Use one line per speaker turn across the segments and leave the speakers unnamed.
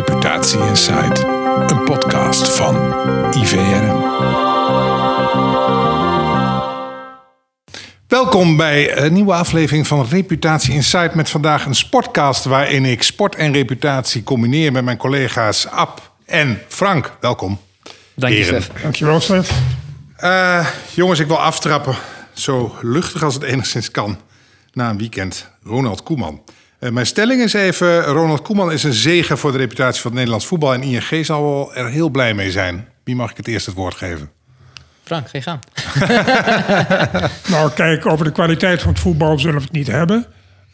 Reputatie Insight, een podcast van IVRM. Welkom bij een nieuwe aflevering van Reputatie Insight met vandaag een sportcast waarin ik sport en reputatie combineer met mijn collega's Ab en Frank. Welkom.
Dank je. Stef.
Dankjewel, Stef.
Eh, jongens, ik wil aftrappen, zo luchtig als het enigszins kan, na een weekend. Ronald Koeman. Eh, mijn stelling is even, Ronald Koeman is een zegen voor de reputatie van het Nederlands voetbal... en ING zal wel er heel blij mee zijn. Wie mag ik het eerst het woord geven?
Frank, ga je gang.
Nou, kijk, over de kwaliteit van het voetbal zullen we het niet hebben.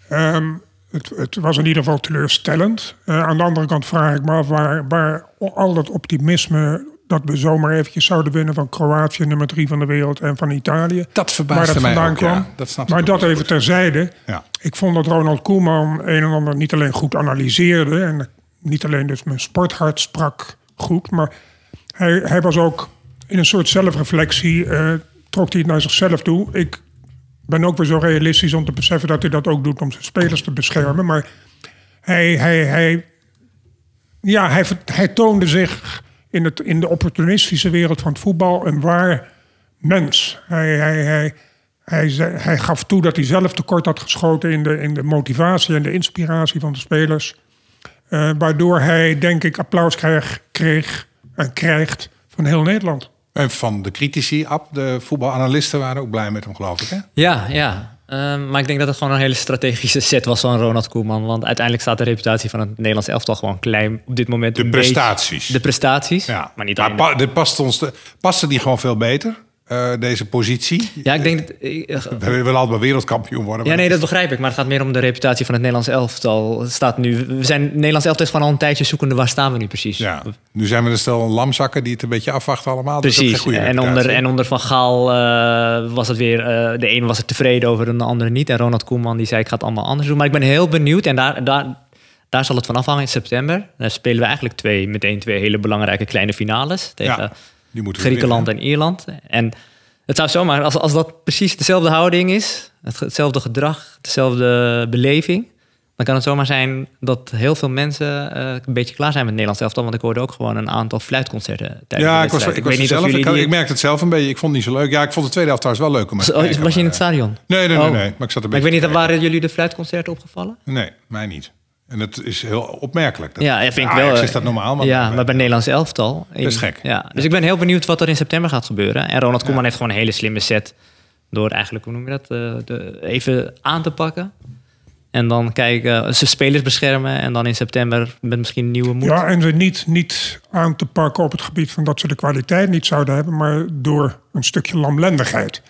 Ehm, het, het was in ieder geval teleurstellend. Eh, aan de andere kant vraag ik me af waar, waar al dat optimisme... dat we zomaar eventjes zouden winnen van Kroatië, nummer drie van de wereld... en van Italië.
Dat verbaasde
dat
mij
vandaan
ook,
kwam.
ja. Dat
maar dat even
goed.
terzijde.
Ja.
Ik vond dat Ronald Koeman een en ander niet alleen goed analyseerde... en niet alleen dus mijn sporthart sprak goed... maar hij, hij was ook in een soort zelfreflectie... eh, trok hij het naar zichzelf toe. Ik ben ook weer zo realistisch om te beseffen dat hij dat ook doet... om zijn spelers te beschermen. Maar hij, hij, hij, ja, hij, hij toonde zich in, het, in de opportunistische wereld van het voetbal... een waar mens. Hij, hij, hij, hij, zei- hij gaf toe dat hij zelf tekort had geschoten in de, in de motivatie en de inspiratie van de spelers. Eh, waardoor hij, denk ik, applaus kreeg, kreeg en krijgt van heel Nederland.
En van de critici, Ab, de voetbalanalisten waren ook blij met hem, geloof ik. Hè?
Ja, ja. Ehm, maar ik denk dat het gewoon een hele strategische set was van Ronald Koeman. Want uiteindelijk staat de reputatie van het Nederlands elftal gewoon klein op dit moment.
De
beetje-
prestaties.
de prestaties.
Ja.
Maar niet
maar
alleen.
pa- past ons, de- paste die gewoon veel beter, eh, deze positie?
ja, ik denk... dat- eh, eh,
We willen altijd wel wereldkampioen worden.
Ja,
maar
nee,
dat
dat begrijp ik. Maar het gaat meer om de reputatie van het Nederlands elftal. Het staat nu, we zijn, het Nederlands elftal is gewoon al een tijdje zoekende. Waar staan we nu precies?
Ja, nu zijn we er stel lamzakken die het een beetje afwachten allemaal. Dus dat
Precies.
goede
En onder, en onder Van Gaal was het weer... de ene was er tevreden over en de andere niet. En Ronald Koeman die zei, ik ga het allemaal anders doen. Maar ik ben heel benieuwd. En daar, daar, daar zal het van afhangen in september. Dan spelen we eigenlijk twee, meteen twee hele belangrijke kleine finales. Tegen
Ja,
Griekenland en Ierland. En het zou zomaar, als, als dat precies dezelfde houding is... het- hetzelfde gedrag, dezelfde beleving... dan kan het zomaar zijn dat heel veel mensen eh, een beetje klaar zijn met het Nederlands elftal. Want ik hoorde ook gewoon een aantal fluitconcerten tijdens
Ja,
de
ik was, ik, was
weet niet
zelf,
of
ik,
die-
ik merkte het zelf een beetje. Ik vond het niet zo leuk. Ja, ik vond de tweede helft trouwens wel leuk om te
Oh, was je in het stadion?
Nee, nee, nee,
Oh.
nee. Maar ik zat een
Maar ik weet niet, waren jullie de fluitconcerten opgevallen?
Nee, mij niet. En dat is heel opmerkelijk. Dat,
Ja, ja, vind ik wel.
is dat normaal, maar,
ja, maar bij Nederlands elftal.
Dat is gek.
Ja, dus ik ben heel benieuwd wat er in september gaat gebeuren. En Ronald Koeman heeft gewoon een hele slimme set. Door eigenlijk, hoe noem je dat, eh, de, even aan te pakken. En dan kijken, zijn spelers beschermen. En dan in september met misschien nieuwe moed.
Ja, en ze niet, niet aan te pakken op het gebied van dat ze de kwaliteit niet zouden hebben, maar door een stukje lamlendigheid.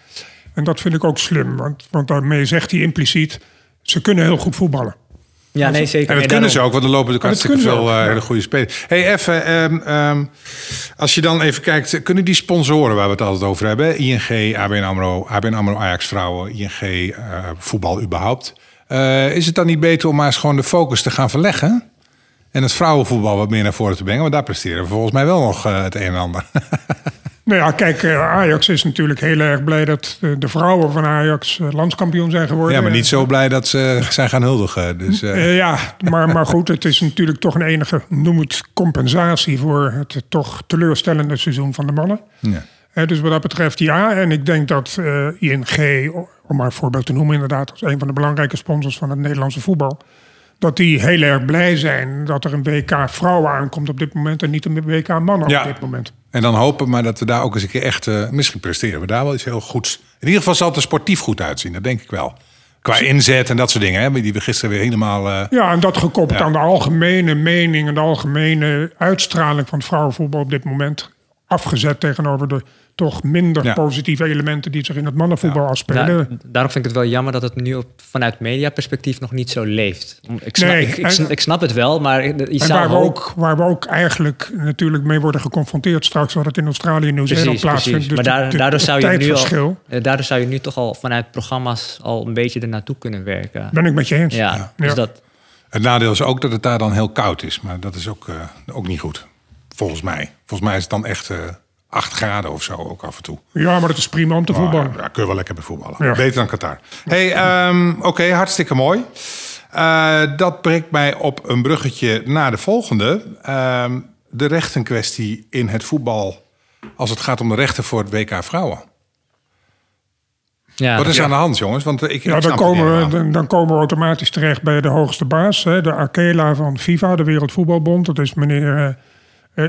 En dat vind ik ook slim, want, want daarmee zegt hij impliciet, ze kunnen heel goed voetballen.
Ja, nee, zeker.
En dat
Nee,
kunnen ze ook, want er lopen natuurlijk
dat
hartstikke veel eh, hele goede spelers. hey, even, ehm, ehm, als je dan even kijkt, kunnen die sponsoren waar we het altijd over hebben, ING, ABN AMRO, ABN AMRO Ajax vrouwen, ING eh, voetbal überhaupt, eh, is het dan niet beter om maar eens gewoon de focus te gaan verleggen en het vrouwenvoetbal wat meer naar voren te brengen? Want daar presteren we volgens mij wel nog het een en ander.
Nou ja, kijk, eh, Ajax is natuurlijk heel erg blij dat eh, de vrouwen van Ajax eh, landskampioen zijn geworden.
ja, maar niet zo blij dat ze zijn gaan huldigen. Dus,
ja, maar, maar goed, het is natuurlijk toch een enige, noem het compensatie voor het toch teleurstellende seizoen van de mannen.
ja.
Dus wat dat betreft ja. En ik denk dat eh, ING, om maar een voorbeeld te noemen, inderdaad, als een van de belangrijke sponsors van het Nederlandse voetbal. Dat die heel erg blij zijn dat er een WK vrouwen aankomt op dit moment en niet een WK mannen
Ja.
op dit moment.
En dan hopen maar dat we daar ook eens een keer echt... eh, misschien presteren we daar wel iets heel goeds. In ieder geval zal het er sportief goed uitzien. Dat denk ik wel. Qua inzet en dat soort dingen. Hè, die we gisteren weer helemaal... eh,
Ja, en dat gekoppeld
Ja.
aan de algemene mening en de algemene uitstraling van het vrouwenvoetbal op dit moment. Afgezet tegenover de toch minder
Ja.
positieve elementen die zich in het mannenvoetbal afspelen.
Daar- daarom vind ik het wel jammer dat het nu op, vanuit mediaperspectief nog niet zo leeft. Ik snap,
Nee,
ik, ik,
en-
snap, ik snap het wel, maar je
En
zou
waar we, ook, waar we ook eigenlijk natuurlijk mee worden geconfronteerd straks, wat het in Australië en Nieuw-Zeeland plaatsvindt.
precies.
Dus
maar daar,
de-
daardoor, zou je nu al, eh, daardoor zou je nu toch al vanuit programma's al een beetje er naartoe kunnen werken.
ben ik met je eens.
Ja, dus
Ja.
dat...
Het nadeel is ook dat het daar dan heel koud is. Maar dat is ook, eh, ook niet goed. Volgens mij. Volgens mij is het dan echt eh 8 graden of zo ook af en toe.
Ja, maar dat is prima om te voetballen.
Ja, kun je wel lekker bij voetballen.
Ja.
Beter dan Qatar. Hey, ehm, oké, hartstikke mooi. Eh, dat brengt mij op een bruggetje naar de volgende. Ehm, de rechtenkwestie in het voetbal als het gaat om de rechten voor het WK vrouwen.
Ja,
Wat is aan de hand, jongens? Want eh, ik,
Ja,
ik
dan komen, we, dan, dan komen we automatisch terecht bij de hoogste baas. Hè, de Akela van FIFA, de Wereldvoetbalbond. Dat is meneer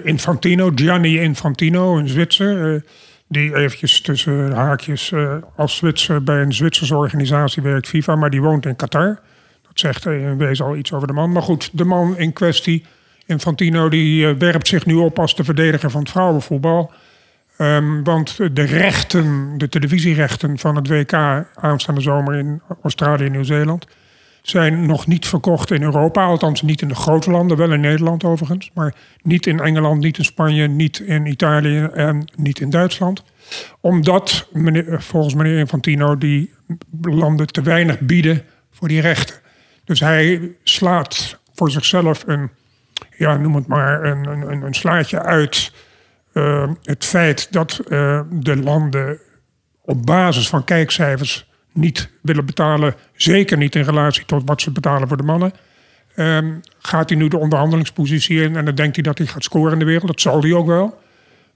Infantino, Gianni Infantino, een Zwitser. eh, die eventjes tussen haakjes eh, als Zwitser bij een Zwitserse organisatie werkt, FIFA. Maar die woont in Qatar. Dat zegt eh, in wezen al iets over de man. Maar goed, de man in kwestie, Infantino, die eh, werpt zich nu op als de verdediger van het vrouwenvoetbal. Ehm, want de rechten, de televisierechten van het WK aanstaande zomer in Australië en Nieuw-Zeeland zijn nog niet verkocht in Europa. Althans niet in de grote landen, wel in Nederland overigens. Maar niet in Engeland, niet in Spanje, niet in Italië en niet in Duitsland. Omdat meneer, volgens meneer Infantino die landen te weinig bieden voor die rechten. Dus hij slaat voor zichzelf een, ja, noem het maar, een, een, een slaatje uit eh, het feit dat eh, de landen op basis van kijkcijfers niet willen betalen, zeker niet in relatie tot wat ze betalen voor de mannen, ehm, gaat hij nu de onderhandelingspositie in en dan denkt hij dat hij gaat scoren in de wereld. Dat zal hij ook wel.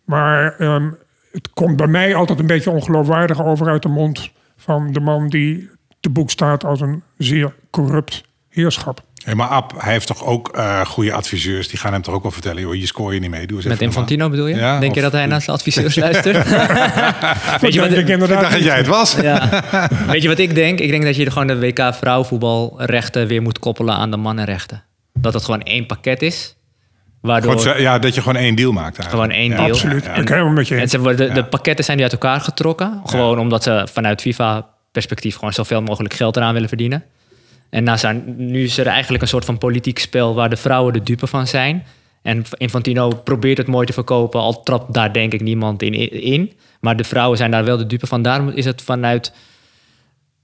Maar ehm, het komt bij mij altijd een beetje ongeloofwaardig over uit de mond van de man die te boek staat als een zeer corrupt heerschap.
Hey, maar Ab, hij heeft toch ook eh, goede adviseurs. Die gaan hem toch ook wel vertellen... joh, je scoor je niet mee. Doe eens
Met Infantino bedoel je?
Ja,
Denk je dat hij naar zijn adviseurs luistert? Weet je wat,
denk ik inderdaad
dacht dat jij het was.
ja. Weet je wat ik denk? Ik denk dat je gewoon de WK vrouwenvoetbalrechten weer moet koppelen aan de mannenrechten. Dat het gewoon één pakket is. Waardoor
ja, dat je gewoon één deal maakt eigenlijk.
Gewoon één
Ja,
deal.
Absoluut.
ja,
Ik helemaal met je
En ze worden, de, de pakketten zijn nu uit elkaar getrokken. Gewoon omdat ze vanuit FIFA-perspectief gewoon zoveel mogelijk geld eraan willen verdienen. En nu is er eigenlijk een soort van politiek spel waar de vrouwen de dupe van zijn. En Infantino probeert het mooi te verkopen, al trapt daar denk ik niemand in. in. Maar de vrouwen zijn daar wel de dupe van. Daarom is het vanuit,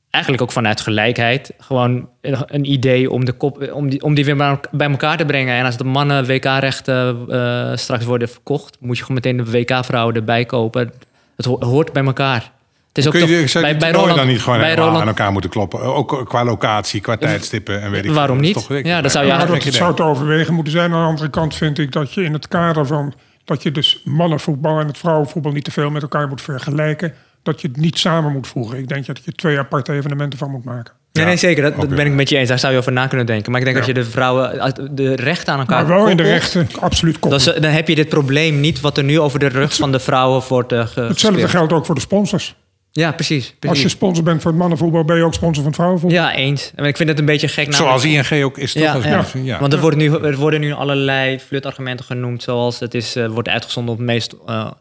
eigenlijk ook vanuit gelijkheid, gewoon een, idee om, de kop, om, die, om die weer bij elkaar te brengen. En als de mannen WK-rechten eh, straks worden verkocht, moet je gewoon meteen de WK-vrouwen erbij kopen. Het ho- hoort bij elkaar. Het is ook
Kun je,
toch-
zou je
bij, bij Roland,
dan niet gewoon
bij
helemaal
Roland,
aan elkaar moeten kloppen? Ook qua locatie, qua tijdstippen en weet ik
Waarom
veel.
niet?
Dat is toch
Ja, dat zou je
Ja,
een
dat
gek
zou te overwegen moeten zijn. Aan de andere kant vind ik dat je in het kader van dat je dus mannenvoetbal en het vrouwenvoetbal niet te veel met elkaar moet vergelijken, dat je het niet samen moet voegen. Ik denk dat je twee aparte evenementen van moet maken.
Nee, nee, zeker. Dat, dat ben ik met je eens. Daar zou je over na kunnen denken. Maar ik denk
Ja.
als je de vrouwen, de rechten aan elkaar
Maar wel in de rechten, absoluut
dan heb je dit probleem niet wat er nu over de rug van de vrouwen wordt uh,
Hetzelfde geldt ook voor de sponsors.
Ja, precies.
Als je
precies.
sponsor bent voor het mannenvoetbal, ben je ook sponsor van het vrouwenvoetbal.
Ja, eens. En ik vind het een beetje gek.
Zoals
namelijk-
ING ook is, toch?
Ja,
Als
ja. want er, wordt nu, er worden nu allerlei flutargumenten genoemd, zoals het is, eh, wordt uitgezonden op het meest eh,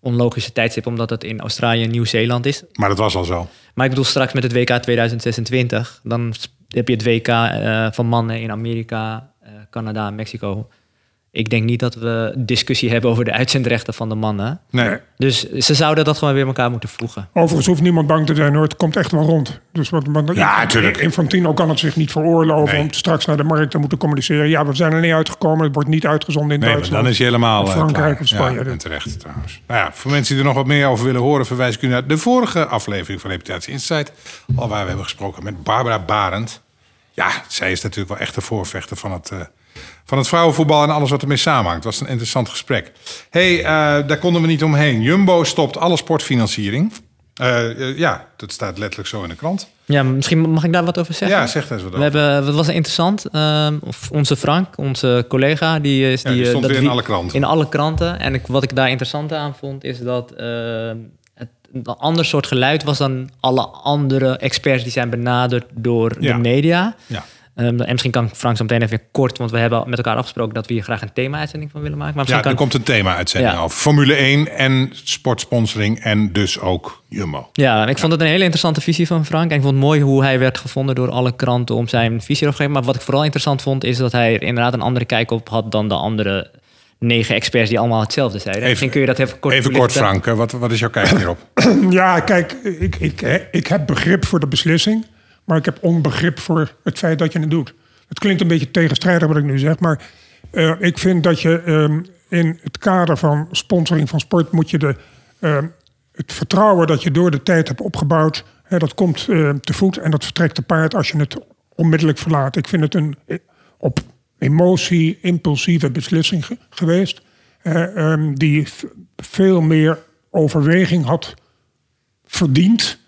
onlogische tijdstip, omdat het in Australië en Nieuw-Zeeland is.
Maar dat was al zo.
Maar ik bedoel straks met het WK 2026, dan heb je het WK eh, van mannen in Amerika, eh, Canada Mexico. Ik denk niet dat we discussie hebben over de uitzendrechten van de mannen.
Nee.
Dus ze zouden dat gewoon weer elkaar moeten voegen.
Overigens hoeft niemand bang te zijn hoor. Het komt echt wel rond. Dus wat, wat,
Ja, tuurlijk.
Infantino kan het zich niet veroorloven
Nee.
om straks naar de markt te moeten communiceren. Ja, we zijn er niet uitgekomen. Het wordt niet uitgezonden in
Nee,
Duitsland.
dan is je helemaal
Of
eh,
Frankrijk
klaar.
of Spanje.
Ja, en terecht trouwens. Nou ja, voor mensen die er nog wat meer over willen horen... verwijs ik u naar de vorige aflevering van Reputatie Insight. Al waar we hebben gesproken met Barbara Barend. Ja, zij is natuurlijk wel echt de voorvechter van het, eh, van het vrouwenvoetbal... en alles wat ermee samenhangt. Het was een interessant gesprek. hey, eh, daar konden we niet omheen. Jumbo stopt alle sportfinanciering. Eh, eh, ja, dat staat letterlijk zo in de krant.
Ja, misschien mag ik daar wat over zeggen?
Ja, zeg daar eens wat
We
over.
hebben, wat was interessant, ehm, onze Frank, onze collega, die is
Ja, die stond weer in alle kranten.
In alle kranten. En ik, wat ik daar interessant aan vond, is dat ehm, het een ander soort geluid was dan alle andere experts die zijn benaderd door
Ja.
de media.
Ja.
Ehm, en misschien kan Frank zo meteen even kort, want we hebben met elkaar afgesproken dat we hier graag een thema-uitzending van willen maken. Maar
Ja,
misschien
er
kan,
komt een thema-uitzending
Ja.
over. Formule 1 en sportsponsoring en dus ook Jumbo.
Ja, en ik vond het een hele interessante visie van Frank. En ik vond het mooi hoe hij werd gevonden door alle kranten om zijn visie erover te geven. Maar wat ik vooral interessant vond, is dat hij er inderdaad een andere kijk op had dan de andere negen experts die allemaal hetzelfde zeiden.
Even-
Misschien kun je dat even kort
Even kort. Frank. Wat, wat is jouw kijk hierop?
Ja, kijk, ik, ik, ik heb begrip voor de beslissing. Maar ik heb onbegrip voor het feit dat je het doet. Het klinkt een beetje tegenstrijdig wat ik nu zeg. Maar eh, ik vind dat je ehm, in het kader van sponsoring van sport... moet je de, ehm, het vertrouwen dat je door de tijd hebt opgebouwd... Hè, dat komt eh, te voet en dat vertrekt te paard als je het onmiddellijk verlaten. Ik vind het een op emotie impulsieve beslissing ge- geweest. die veel meer overweging had verdiend.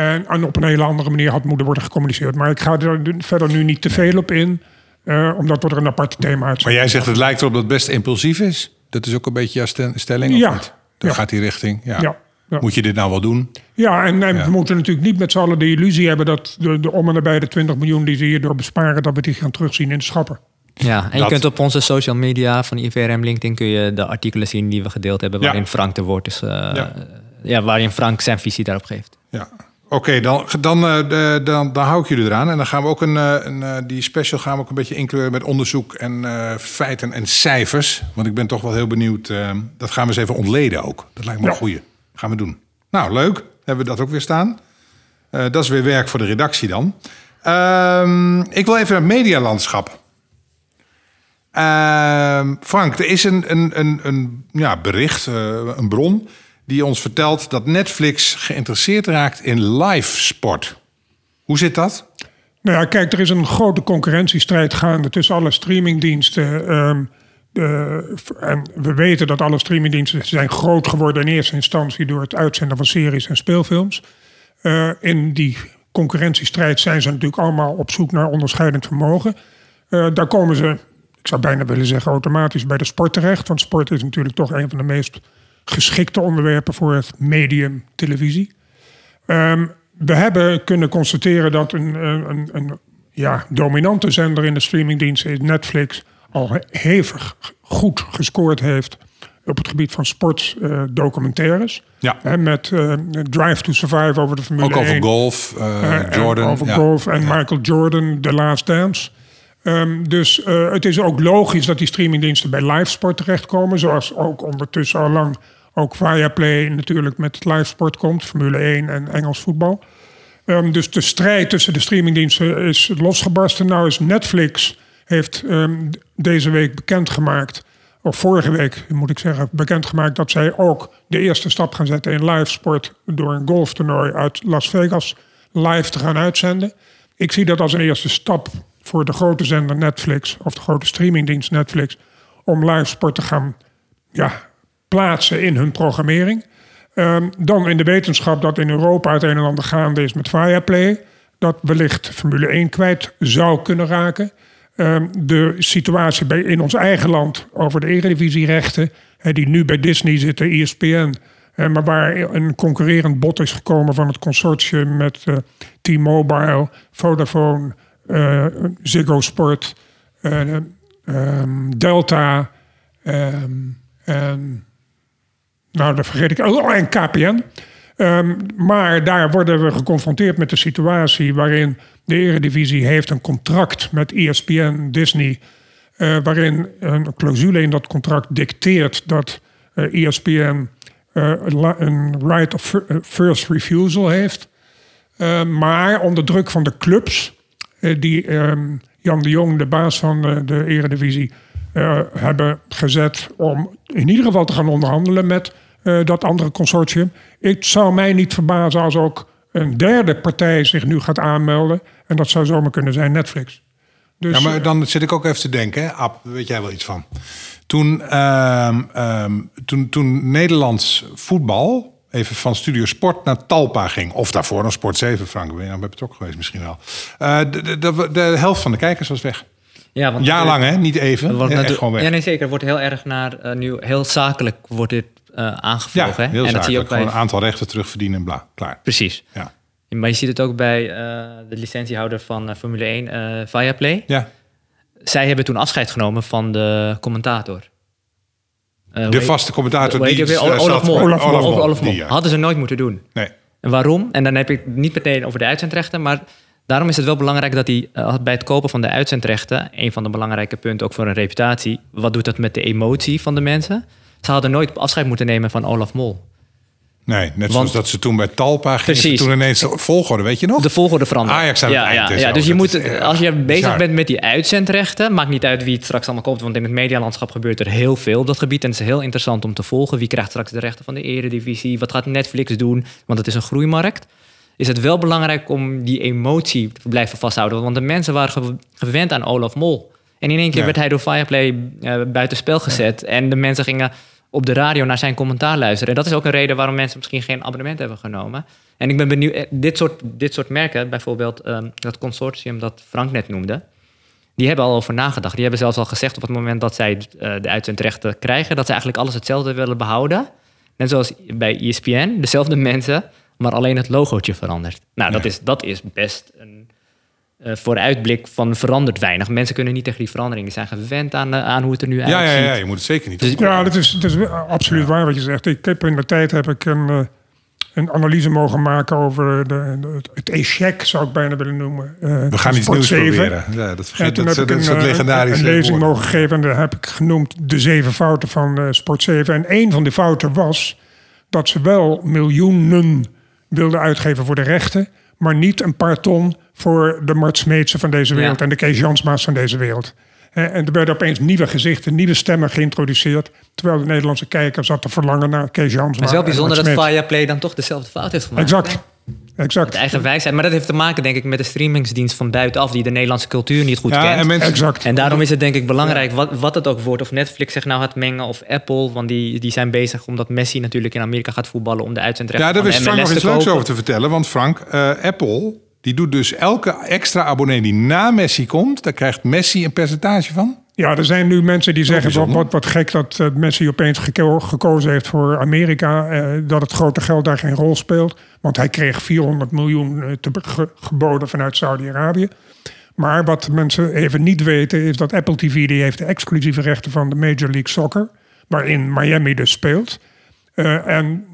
En, en op een hele andere manier had moeten worden gecommuniceerd. Maar ik ga er verder nu niet te veel op in. eh, omdat we er een apart thema uit
Maar jij zegt het lijkt erop dat het best impulsief is. Dat is ook een beetje jouw stel- stelling, of
Ja.
niet? Dan
Ja.
gaat die richting. Ja.
Ja. Ja.
Moet je dit nou wel doen?
Ja, en, en we moeten natuurlijk niet met z'n allen de illusie hebben... dat de, de om en nabij de 20 miljoen die ze hierdoor besparen... dat we die gaan terugzien in de schappen.
Ja, en je kunt op onze social media van IVRM LinkedIn kun je de artikelen zien die we gedeeld hebben,
Ja.
waarin Frank de woord is, eh,
Ja.
ja. waarin Frank zijn visie daarop geeft.
Ja. Oké, dan, dan, eh, dan, dan hou ik jullie eraan. En dan gaan we ook een, eh, een, eh, die special gaan we ook een beetje inkleuren met onderzoek en feiten en cijfers. Want ik ben toch wel heel benieuwd. dat gaan we eens even ontleden ook. Dat lijkt me
Ja.
een goeie. Gaan we doen. Nou, leuk. Hebben we dat ook weer staan. Dat is weer werk voor de redactie dan. Ehm, ik wil even naar het medialandschap. Ehm, Frank, er is een, een, een, een ja, bericht, een bron, die ons vertelt dat Netflix geïnteresseerd raakt in live sport. Hoe zit dat?
Nou ja, kijk, er is een grote concurrentiestrijd gaande tussen alle streamingdiensten. ehm, de- en we weten dat alle streamingdiensten zijn groot geworden in eerste instantie door het uitzenden van series en speelfilms. Eh, in die concurrentiestrijd zijn ze natuurlijk allemaal op zoek naar onderscheidend vermogen. Eh, daar komen ze, ik zou bijna willen zeggen, automatisch bij de sport terecht. Want sport is natuurlijk toch een van de meest geschikte onderwerpen voor het medium televisie. Ehm, we hebben kunnen constateren dat een, een, een, een ja, dominante zender in de streamingdienst is Netflix al he- hevig goed gescoord heeft op het gebied van sportdocumentaires.
Ja.
met eh, Drive to Survive over de Formule
Ook over
1.
golf, eh,
Eh,
Jordan.
Over
ja.
golf en Michael Jordan, The Last Dance. Ehm, dus eh, het is ook logisch dat die streamingdiensten bij livesport terechtkomen. Zoals ook ondertussen al lang ook Viaplay natuurlijk met livesport komt. Formule 1 en Engels voetbal. Ehm, dus de strijd tussen de streamingdiensten is losgebarsten. Nou is Netflix heeft ehm, deze week bekendgemaakt... of vorige week moet ik zeggen, bekendgemaakt... dat zij ook de eerste stap gaan zetten in livesport... door een golftoernooi uit Las Vegas live te gaan uitzenden. Ik zie dat als een eerste stap voor de grote zender Netflix... of de grote streamingdienst Netflix... om livesport te gaan ja, plaatsen in hun programmering. Ehm, dan in de wetenschap dat in Europa het een en ander gaande is met Viaplay. Dat wellicht Formule 1 kwijt zou kunnen raken. Ehm, de situatie bij, in ons eigen land over de eredivisierechten... hè, die nu bij Disney zitten, ESPN... maar waar een concurrerend bod is gekomen van het consortium... met eh, T-Mobile, Vodafone, Ziggo Sport, eh, ehm, Delta... ehm, en nou, dat vergeet ik. Oh, en KPN. Ehm, maar daar worden we geconfronteerd met de situatie waarin de Eredivisie heeft een contract met ESPN, Disney, eh, waarin een clausule in dat contract dicteert dat eh, ESPN eh, een right of fir- eh, first refusal heeft. Eh, maar onder druk van de clubs, eh, die ehm, Jan de Jong, de baas van de, de Eredivisie, eh, hebben gezet om in ieder geval te gaan onderhandelen met eh, dat andere consortium. Het zou mij niet verbazen als ook een derde partij zich nu gaat aanmelden. En dat zou zomaar kunnen zijn Netflix. Dus,
Ja, maar dan zit ik ook even te denken, hè? Ab, weet jij wel iets van? Toen, ehm, ehm, toen, toen Nederlands voetbal even van Studio Sport naar Talpa ging, of daarvoor nog Sport 7, Frank, ben je nou bij betrokken geweest misschien wel. Eh, de, de, de, de helft van de kijkers was weg.
Ja, want
Jaar lang, hè? Niet even.
Het wordt
Ja, gewoon weg.
Ja, nee, zeker. Het wordt heel erg naar eh, nu heel zakelijk wordt dit eh
Ja,
aangevlogen. hè? en dat zie je ook bij.
Een aantal rechten terugverdienen en bla. Klaar.
Precies.
Ja.
Maar je ziet het ook bij eh, de licentiehouder van eh, Formule 1, eh Viaplay.
ja.
Zij hebben toen afscheid genomen van de commentator. Eh,
De vaste commentator die... eh,
Olaf Mol.
Olaf Mol.
Olaf- Mol.
Die, ja.
Hadden ze nooit moeten doen.
Nee.
En waarom? En dan heb ik het niet meteen over de uitzendrechten, maar daarom is het wel belangrijk dat hij eh, bij het kopen van de uitzendrechten, een van de belangrijke punten ook voor een reputatie, wat doet dat met de emotie van de mensen? Ze hadden nooit afscheid moeten nemen van Olaf Mol.
Nee, net
Want-
zoals dat ze toen bij Talpa gingen. Toen ineens de volgorde, weet je nog?
De volgorde veranderen.
Ajax aan
ja,
het eind
ja, ja. Dus je moet,
is, eh,
als je bezig
bizar.
bent met die uitzendrechten, maakt niet uit wie het straks allemaal koopt, want in het medialandschap gebeurt er heel veel op dat gebied. En het is heel interessant om te volgen. Wie krijgt straks de rechten van de eredivisie? Wat gaat Netflix doen? Want het is een groeimarkt. is het wel belangrijk om die emotie te blijven vasthouden. Want de mensen waren gew- gewend aan Olaf Mol. En in één keer werd hij door Fireplay uh, buitenspel gezet. En de mensen gingen op de radio naar zijn commentaar luisteren. En dat is ook een reden waarom mensen misschien geen abonnement hebben genomen. En ik ben benieuwd, eh, dit soort, dit soort merken, bijvoorbeeld ehm, dat consortium dat Frank net noemde, die hebben al over nagedacht. Die hebben zelfs al gezegd op het moment dat zij eh, de uitzendrechten krijgen, dat ze eigenlijk alles hetzelfde willen behouden. Net zoals bij ESPN, dezelfde mensen, maar alleen het logootje verandert. Nou, dat, is, dat is best een eh, vooruitblik van verandert weinig. Mensen kunnen niet tegen die verandering. Die zijn gewend aan, eh, aan hoe het er nu
Ja, ja,
uitziet.
ja, je moet het zeker niet.
Dus-
Ja, dat is, dat is absoluut waar wat je zegt. Ik heb in de tijd heb ik een, eh, een analyse mogen maken over de, de- het echec, zou ik bijna willen noemen. eh,
We gaan iets
Sport
nieuws
7.
proberen. Ja, dat
En
vergeet dat,
een,
dat legendarische
een lezing
woord.
mogen geven en daar heb ik genoemd de zeven fouten van Sport 7. En één van die fouten was dat ze wel miljoenen wilden uitgeven voor de rechten, maar niet een paar ton voor de Mart Smeetse van deze wereld
Ja.
en de Kees Jansma's van deze wereld. En er werden opeens nieuwe gezichten, nieuwe stemmen geïntroduceerd. Terwijl de Nederlandse kijker zat te verlangen naar Kees Jansma.
Maar het is wel bijzonder dat. Fireplay dan toch dezelfde fout heeft gemaakt.
Exact. Exact.
Het eigen wijsheid. Maar dat heeft te maken, denk ik, met de streamingsdienst van buitenaf... die de Nederlandse cultuur niet goed
Ja,
kent.
en mensen,
Exact.
En daarom is het denk ik belangrijk wat, wat het ook wordt. Of Netflix zich nou gaat mengen of Apple. Want die, die zijn bezig omdat Messi natuurlijk in Amerika gaat voetballen... om de uitzendrechten
Ja, daar
de
Frank nog
te
iets leuks over te vertellen. Want Frank, eh, Apple, die doet dus elke extra abonnee die na Messi komt... daar krijgt Messi een percentage van.
Ja, er zijn nu mensen die zeggen, wat, wat, wat gek dat eh, Messi opeens geko- gekozen heeft voor Amerika. eh, dat het grote geld daar geen rol speelt. Want hij kreeg 400 miljoen eh, te, ge- geboden vanuit Saudi-Arabië. Maar wat mensen even niet weten is dat Apple TV die heeft de exclusieve rechten van de Major League Soccer. Waarin Miami dus speelt. Eh, en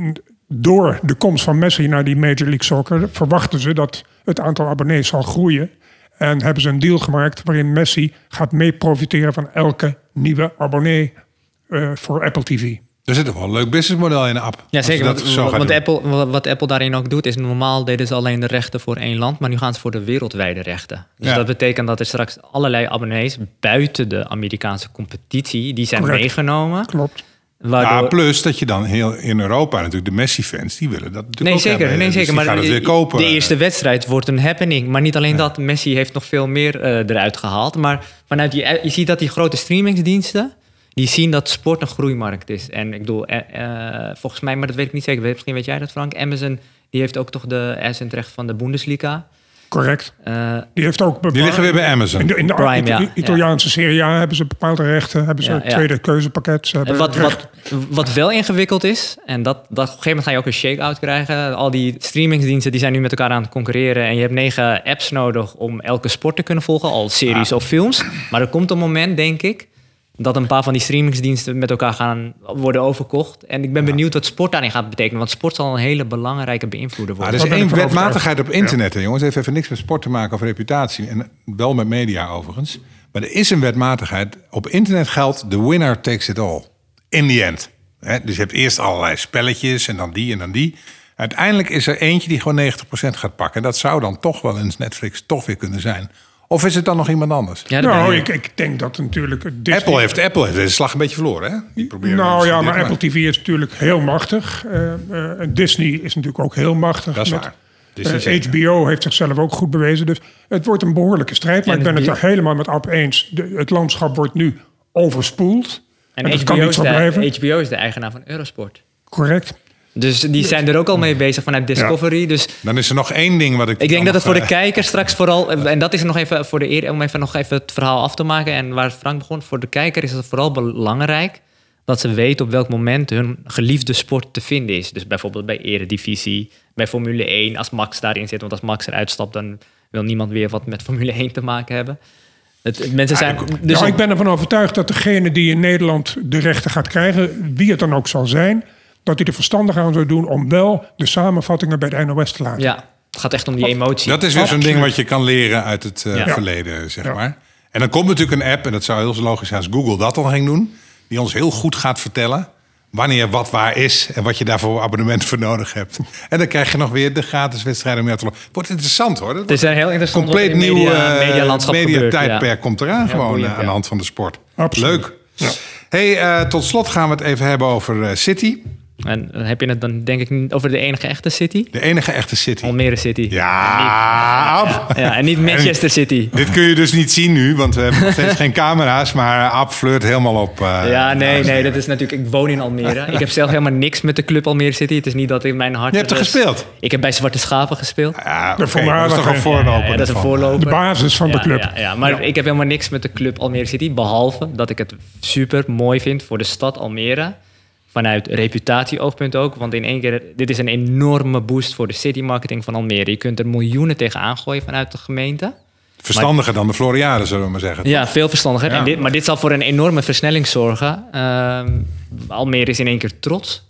door de komst van Messi naar die Major League Soccer verwachten ze dat het aantal abonnees zal groeien. En hebben ze een deal gemaakt waarin Messi gaat mee profiteren van elke nieuwe abonnee eh, voor Apple TV.
Er zit toch wel een leuk businessmodel in de app.
Ja, zeker.
dat
Want. Apple, wat- wat Apple daarin ook doet, is normaal deden ze alleen de rechten voor één land, maar nu gaan ze voor de wereldwijde rechten. Dus
Ja.
dat betekent dat er straks allerlei abonnees buiten de Amerikaanse competitie, die zijn
Correct.
meegenomen.
Klopt.
Waardoor,
Ja, plus dat je dan heel in Europa natuurlijk de Messi-fans, die willen dat natuurlijk
Nee,
ook
zeker.
hebben.
Nee,
Dus
zeker. Maar
het
de,
weer kopen.
de eerste wedstrijd wordt een happening. Maar niet alleen dat. Messi heeft nog veel meer eh, eruit gehaald. Maar vanuit die, je ziet dat die grote streamingsdiensten... die zien dat sport een groeimarkt is. En ik bedoel, eh, eh, volgens mij... maar dat weet ik niet zeker. Misschien weet jij dat, Frank. Amazon die heeft ook toch de uitzendrecht van de Bundesliga.
Correct.
Eh,
Die, heeft ook
Die liggen weer bij Amazon.
In de, in de
Prime,
Ita-
ja.
Italiaanse Serie A hebben ze bepaalde rechten. Hebben ze
Ja,
een
ja.
tweede keuzepakket. Ze hebben
En wat, wat, wat wel ingewikkeld is, en dat, dat op een gegeven moment ga je ook een shake-out krijgen. Al die streamingsdiensten die zijn nu met elkaar aan het concurreren. En je hebt negen apps nodig om elke sport te kunnen volgen, al series of films. Maar er komt een moment, denk ik, dat een paar van die streamingsdiensten met elkaar gaan worden overkocht. En ik ben benieuwd wat sport daarin gaat betekenen. Want sport zal een hele belangrijke beïnvloeder
Maar
worden.
er is één wetmatigheid op internet, hè, jongens. Het heeft even niks met sport te maken of reputatie. En wel met media overigens. Maar er is een wetmatigheid. Op internet geldt the winner takes it all. In the end. Hè, dus je hebt eerst allerlei spelletjes en dan die en dan die. Uiteindelijk is er eentje die gewoon 90% gaat pakken. En dat zou dan toch wel eens Netflix toch weer kunnen zijn. Of is het dan nog iemand anders?
Ja,
Nou,
ik-
ik, denk dat natuurlijk... Disney-
Apple, heeft, Apple heeft deze slag een beetje verloren, hè? Die proberen
Nou ja, maar Apple TV is natuurlijk heel machtig. Eh, eh, en Disney is natuurlijk ook heel machtig.
Dat is
Met,
waar. Disney
eh. HBO heeft zichzelf ook goed bewezen. Dus het wordt een behoorlijke strijd. Maar ik ben
het
er helemaal met Ab eens. De, het landschap wordt nu overspoeld. En,
en
dat
HBO
kan niet
is,
zo
de,
blijven.
HBO is de eigenaar van Eurosport.
Correct.
Dus die zijn er ook al mee bezig vanuit Discovery. Dus
Dan is er nog één ding wat ik...
Ik denk dat het voor de
eh,
kijker straks vooral, en dat is nog even voor de eer, om even nog even het verhaal af te maken en waar Frank begon. Voor de kijker is het vooral belangrijk dat ze weten op welk moment hun geliefde sport te vinden is. Dus bijvoorbeeld bij Eredivisie, bij Formule 1, als Max daarin zit. Want als Max eruit stapt, dan wil niemand weer wat met Formule 1 te maken hebben. Het, het- mensen zijn, dus
nou, ik ben ervan overtuigd dat degene die in Nederland de rechten gaat krijgen, wie het dan ook zal zijn, dat hij er verstandig aan zou doen om wel de samenvattingen bij de NOS te laten.
ja, het gaat echt om die emotie.
Dat is weer zo'n
Absoluut.
ding wat je kan leren uit het eh,
Ja.
verleden, zeg
Ja.
maar. En dan komt natuurlijk een app, en dat zou heel logisch zijn als Google dat al ging doen, die ons heel goed gaat vertellen wanneer wat waar is en wat je daarvoor abonnement voor nodig hebt. En dan krijg je nog weer de gratis wedstrijden om mee te lopen. Wordt interessant hoor. Dat
het is een heel interessant
compleet nieuw
media, gebeurt, ja.
mediatijdperk komt eraan gewoon
boeiend,
eh, aan de hand van de sport.
Absoluut.
Leuk. Hey, eh, tot slot gaan we het even hebben over eh, City.
En dan heb je het dan denk ik niet over de enige echte city.
De enige echte city.
Almere City.
Ja, Ab.
Ja, en niet Manchester City.
Dit kun je dus niet zien nu, want we hebben nog steeds geen camera's. Maar Ab flirt helemaal op. eh,
Ja, nee,
en
nee, dat is natuurlijk... Ik woon in Almere. Ik heb zelf helemaal niks met de club Almere City. Het is niet dat in mijn hart...
Je hebt er gespeeld.
Ik heb bij Zwarte Schapen gespeeld.
Ja, dat is toch een voorloper.
Ja, dat is een voorloper.
De basis van de club.
Ja, ja, maar ik heb helemaal niks met de club Almere City. Behalve dat ik het super mooi vind voor de stad Almere. Vanuit reputatieoogpunt ook. Want in één keer, dit is een enorme boost voor de city marketing van Almere. Je kunt er miljoenen tegen aangooien vanuit de gemeente.
Verstandiger dan de Floriade, zullen we maar zeggen.
Ja, veel verstandiger.
Ja.
En dit, maar dit zal voor een enorme versnelling zorgen. Ehm, Almere is in één keer trots.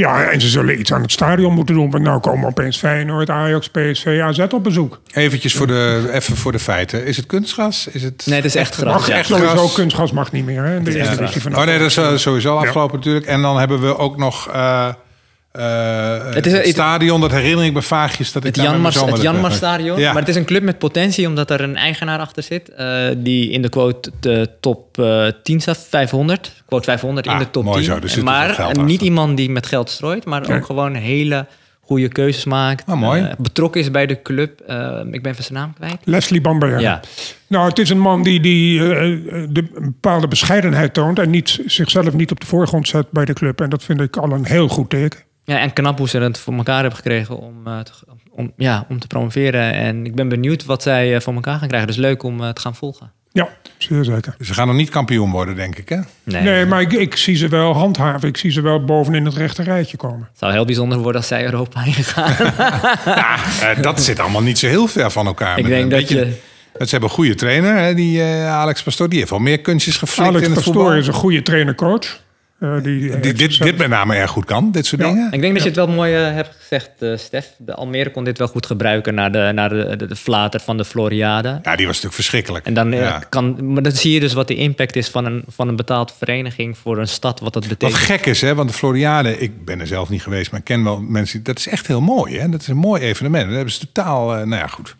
Ja, en ze zullen iets aan het stadion moeten doen. Want nou komen opeens Feyenoord, Ajax, PSV, AZ op bezoek.
Eventjes voor de, even voor de feiten. Is het kunstgras? Is het...
Nee, het is echt
Mag
gras. Ja.
echt
sowieso,
gras.
kunstgas mag niet meer. Hè? De Eredivisie van
Oh nee, dat is eh, sowieso afgelopen natuurlijk. En dan hebben we ook nog eh, eh, het,
Het is- het-
stadion. Dat herinner ik me vaagjes. Dat
Het Janmars,
heb
Janmar. Stadion.
Ja.
Maar het is een club met potentie, omdat er een eigenaar achter zit. eh, die in de quote de top eh 10 staat, 500. Quote 500 in
Ah,
de top
mooi
10.
zo, zit
maar niet iemand die met geld strooit, maar ook gewoon hele goede keuzes maakt.
Ah, mooi.
eh, betrokken is bij de club. Eh, ik ben even zijn naam kwijt.
Leslie Bamberger.
Ja.
Nou, het is een man die, die eh, de, een bepaalde bescheidenheid toont... en niet, zichzelf niet op de voorgrond zet bij de club. En dat vind ik al een heel goed teken.
Ja, en knap hoe ze het voor elkaar hebben gekregen om, eh, te, om, ja, om te promoveren. En ik ben benieuwd wat zij eh, voor elkaar gaan krijgen. Dus leuk om eh, te gaan volgen.
Ja, zeer zeker.
Ze gaan nog niet kampioen worden, denk ik. Hè?
Nee,
Nee, maar ik, ik zie ze wel handhaven. Ik zie ze wel bovenin het rechte rijtje komen.
Het zou heel bijzonder worden als zij Europa ingaan.
Eh, dat zit allemaal niet zo heel ver van elkaar.
Ik denk
een
dat
beetje-
je-
dat Ze hebben een goede trainer, hè, die Alex Pastoor. Die heeft wel meer kunstjes geflikt
Alex
in het
Pastoor
voetbal.
is een goede trainer-coach. Eh, die,
Die dit, dit met name erg goed kan, dit soort
Ja.
dingen.
Ik denk dat je het wel mooi eh, hebt gezegd, eh, Stef. De Almere kon dit wel goed gebruiken naar de, naar de, de, de flater van de Floriade.
Ja, die was natuurlijk verschrikkelijk.
En dan, eh,
Ja.
kan, maar dan zie je dus wat de impact is van een, van een betaald vereniging voor een stad, wat dat
Wat
betekent.
gek is, hè? want de Floriade, ik ben er zelf niet geweest, maar ik ken wel mensen. Dat is echt heel mooi. Hè? Dat is een mooi evenement. Dat hebben ze totaal. eh, nou ja, goed.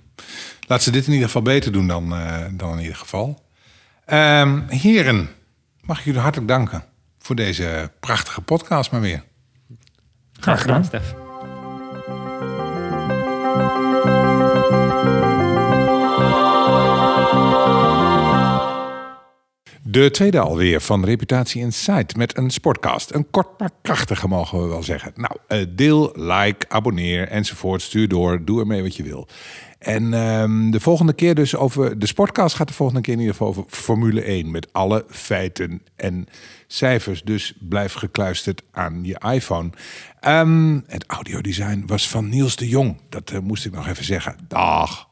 Laat ze dit in ieder geval beter doen dan, eh, dan in ieder geval. Ehm, heren, mag ik jullie hartelijk danken voor deze prachtige podcast, maar weer.
Graag gedaan.
Stef.
De tweede alweer van Reputatie Insight met een sportcast. Een kort maar krachtige mogen we wel zeggen. Nou, eh, deel, like, abonneer enzovoort. Stuur door, doe ermee wat je wil. En ehm, de volgende keer dus over... De sportcast gaat de volgende keer in ieder geval over Formule 1. Met alle feiten en cijfers. Dus blijf gekluisterd aan je iPhone. Ehm, het audiodesign was van Niels de Jong. Dat eh, moest ik nog even zeggen. Dag.